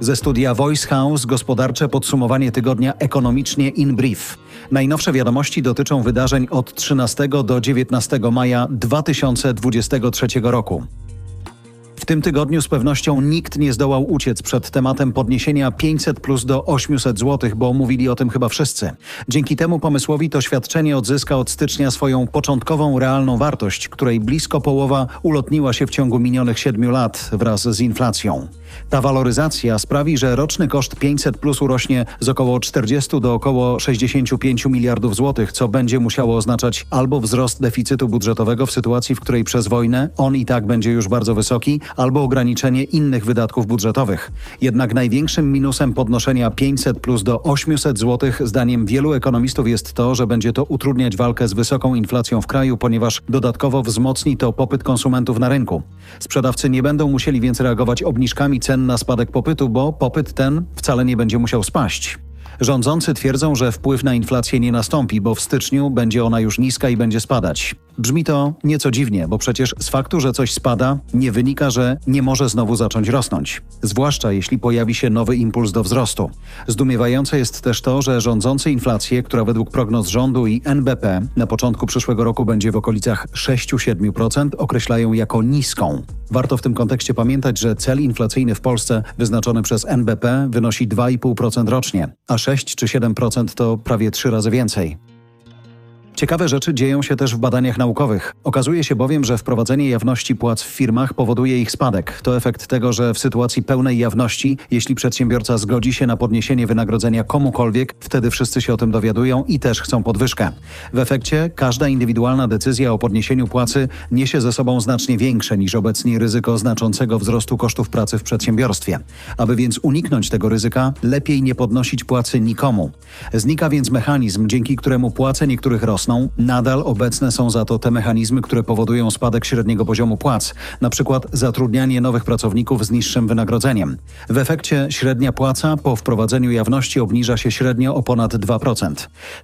Ze studia Voice House gospodarcze podsumowanie tygodnia ekonomicznie in brief. Najnowsze wiadomości dotyczą wydarzeń od 13 do 19 maja 2023 roku. Tym tygodniu z pewnością nikt nie zdołał uciec przed tematem podniesienia 500 plus do 800 zł, bo mówili o tym chyba wszyscy. Dzięki temu pomysłowi to świadczenie odzyska od stycznia swoją początkową realną wartość, której blisko połowa ulotniła się w ciągu minionych 7 lat wraz z inflacją. Ta waloryzacja sprawi, że roczny koszt 500 plus urośnie z około 40 do około 65 miliardów złotych, co będzie musiało oznaczać albo wzrost deficytu budżetowego w sytuacji, w której przez wojnę on i tak będzie już bardzo wysoki, albo ograniczenie innych wydatków budżetowych. Jednak największym minusem podnoszenia 500 plus do 800 zł zdaniem wielu ekonomistów jest to, że będzie to utrudniać walkę z wysoką inflacją w kraju, ponieważ dodatkowo wzmocni to popyt konsumentów na rynku. Sprzedawcy nie będą musieli więc reagować obniżkami cen na spadek popytu, bo popyt ten wcale nie będzie musiał spaść. Rządzący twierdzą, że wpływ na inflację nie nastąpi, bo w styczniu będzie ona już niska i będzie spadać. Brzmi to nieco dziwnie, bo przecież z faktu, że coś spada, nie wynika, że nie może znowu zacząć rosnąć. Zwłaszcza jeśli pojawi się nowy impuls do wzrostu. Zdumiewające jest też to, że rządzący inflację, która według prognoz rządu i NBP na początku przyszłego roku będzie w okolicach 6-7%, określają jako niską. Warto w tym kontekście pamiętać, że cel inflacyjny w Polsce wyznaczony przez NBP wynosi 2,5% rocznie, a 6 czy 7% to prawie trzy razy więcej. Ciekawe rzeczy dzieją się też w badaniach naukowych. Okazuje się bowiem, że wprowadzenie jawności płac w firmach powoduje ich spadek. To efekt tego, że w sytuacji pełnej jawności, jeśli przedsiębiorca zgodzi się na podniesienie wynagrodzenia komukolwiek, wtedy wszyscy się o tym dowiadują i też chcą podwyżkę. W efekcie każda indywidualna decyzja o podniesieniu płacy niesie ze sobą znacznie większe niż obecnie ryzyko znaczącego wzrostu kosztów pracy w przedsiębiorstwie. Aby więc uniknąć tego ryzyka, lepiej nie podnosić płacy nikomu. Znika więc mechanizm, dzięki któremu płace niektórych rosną nadal obecne są za to te mechanizmy, które powodują spadek średniego poziomu płac, na przykład zatrudnianie nowych pracowników z niższym wynagrodzeniem. W efekcie średnia płaca po wprowadzeniu jawności obniża się średnio o ponad 2%.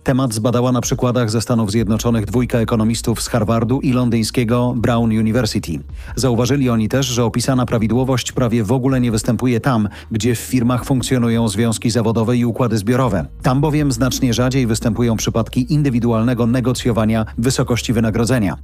Temat zbadała na przykładach ze Stanów Zjednoczonych dwójka ekonomistów z Harvardu i londyńskiego Brown University. Zauważyli oni też, że opisana prawidłowość prawie w ogóle nie występuje tam, gdzie w firmach funkcjonują związki zawodowe i układy zbiorowe. Tam bowiem znacznie rzadziej występują przypadki indywidualnego negocjowania wysokości wynagrodzenia.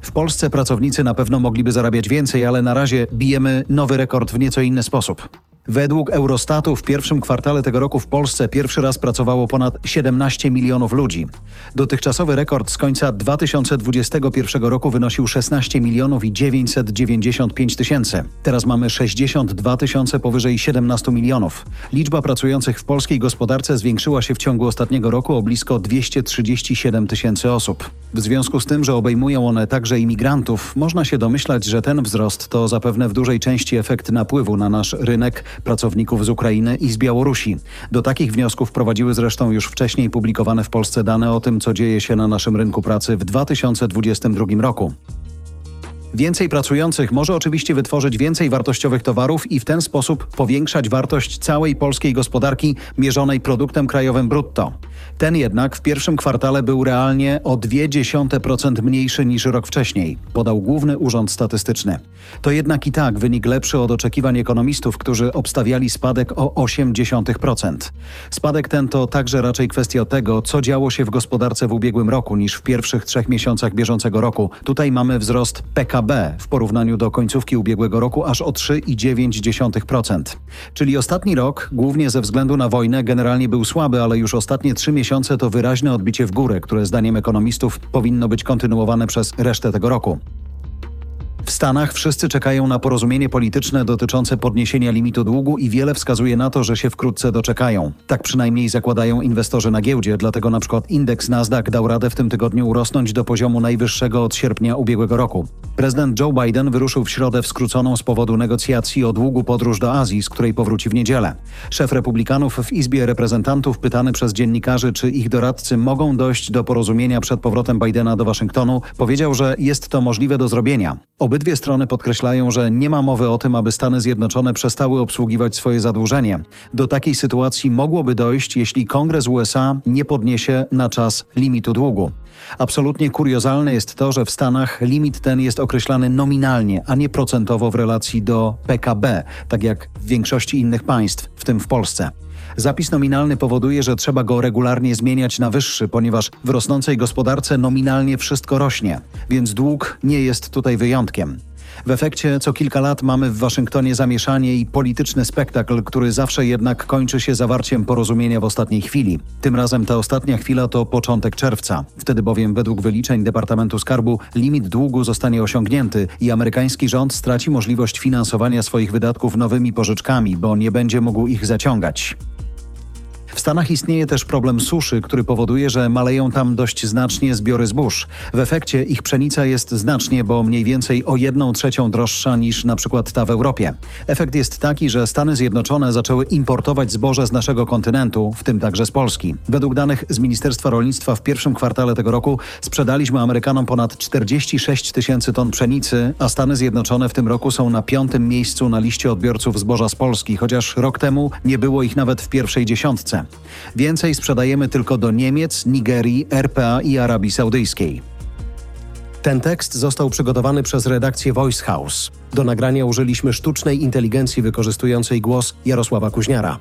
W Polsce pracownicy na pewno mogliby zarabiać więcej, ale na razie bijemy nowy rekord w nieco inny sposób. Według Eurostatu w pierwszym kwartale tego roku w Polsce pierwszy raz pracowało ponad 17 milionów ludzi. Dotychczasowy rekord z końca 2021 roku wynosił 16 milionów i 995 tysięcy. Teraz mamy 62 tysiące powyżej 17 milionów. Liczba pracujących w polskiej gospodarce zwiększyła się w ciągu ostatniego roku o blisko 237 tysięcy osób. W związku z tym, że obejmują one także imigrantów, można się domyślać, że ten wzrost to zapewne w dużej części efekt napływu na nasz rynek pracowników z Ukrainy i z Białorusi. Do takich wniosków prowadziły zresztą już wcześniej publikowane w Polsce dane o tym, co dzieje się na naszym rynku pracy w 2022 roku. Więcej pracujących może oczywiście wytworzyć więcej wartościowych towarów i w ten sposób powiększać wartość całej polskiej gospodarki mierzonej produktem krajowym brutto. Ten jednak w pierwszym kwartale był realnie o 0,2% mniejszy niż rok wcześniej, podał Główny Urząd Statystyczny. To jednak i tak wynik lepszy od oczekiwań ekonomistów, którzy obstawiali spadek o 0,8%. Spadek ten to także raczej kwestia tego, co działo się w gospodarce w ubiegłym roku niż w pierwszych trzech miesiącach bieżącego roku. Tutaj mamy wzrost PKB w porównaniu do końcówki ubiegłego roku aż o 3,9%. Czyli ostatni rok, głównie ze względu na wojnę, generalnie był słaby, ale już ostatnie trzy miesiące to wyraźne odbicie w górę, które zdaniem ekonomistów powinno być kontynuowane przez resztę tego roku. W Stanach wszyscy czekają na porozumienie polityczne dotyczące podniesienia limitu długu i wiele wskazuje na to, że się wkrótce doczekają. Tak przynajmniej zakładają inwestorzy na giełdzie, dlatego na przykład indeks Nasdaq dał radę w tym tygodniu urosnąć do poziomu najwyższego od sierpnia ubiegłego roku. Prezydent Joe Biden wyruszył w środę w skróconą z powodu negocjacji o długu podróż do Azji, z której powróci w niedzielę. Szef Republikanów w Izbie Reprezentantów pytany przez dziennikarzy, czy ich doradcy mogą dojść do porozumienia przed powrotem Bidena do Waszyngtonu, powiedział, że jest to możliwe do zrobienia. Oby Obydwie strony podkreślają, że nie ma mowy o tym, aby Stany Zjednoczone przestały obsługiwać swoje zadłużenie. Do takiej sytuacji mogłoby dojść, jeśli Kongres USA nie podniesie na czas limitu długu. Absolutnie kuriozalne jest to, że w Stanach limit ten jest określany nominalnie, a nie procentowo w relacji do PKB, tak jak w większości innych państw, w tym w Polsce. Zapis nominalny powoduje, że trzeba go regularnie zmieniać na wyższy, ponieważ w rosnącej gospodarce nominalnie wszystko rośnie, więc dług nie jest tutaj wyjątkiem. W efekcie co kilka lat mamy w Waszyngtonie zamieszanie i polityczny spektakl, który zawsze jednak kończy się zawarciem porozumienia w ostatniej chwili. Tym razem ta ostatnia chwila to początek czerwca. Wtedy bowiem według wyliczeń Departamentu Skarbu limit długu zostanie osiągnięty i amerykański rząd straci możliwość finansowania swoich wydatków nowymi pożyczkami, bo nie będzie mógł ich zaciągać. W Stanach istnieje też problem suszy, który powoduje, że maleją tam dość znacznie zbiory zbóż. W efekcie ich pszenica jest znacznie, bo mniej więcej o jedną trzecią droższa niż na przykład ta w Europie. Efekt jest taki, że Stany Zjednoczone zaczęły importować zboże z naszego kontynentu, w tym także z Polski. Według danych z Ministerstwa Rolnictwa w pierwszym kwartale tego roku sprzedaliśmy Amerykanom ponad 46 tysięcy ton pszenicy, a Stany Zjednoczone w tym roku są na piątym miejscu na liście odbiorców zboża z Polski, chociaż rok temu nie było ich nawet w pierwszej dziesiątce. Więcej sprzedajemy tylko do Niemiec, Nigerii, RPA i Arabii Saudyjskiej. Ten tekst został przygotowany przez redakcję Voice House. Do nagrania użyliśmy sztucznej inteligencji wykorzystującej głos Jarosława Kuźniara.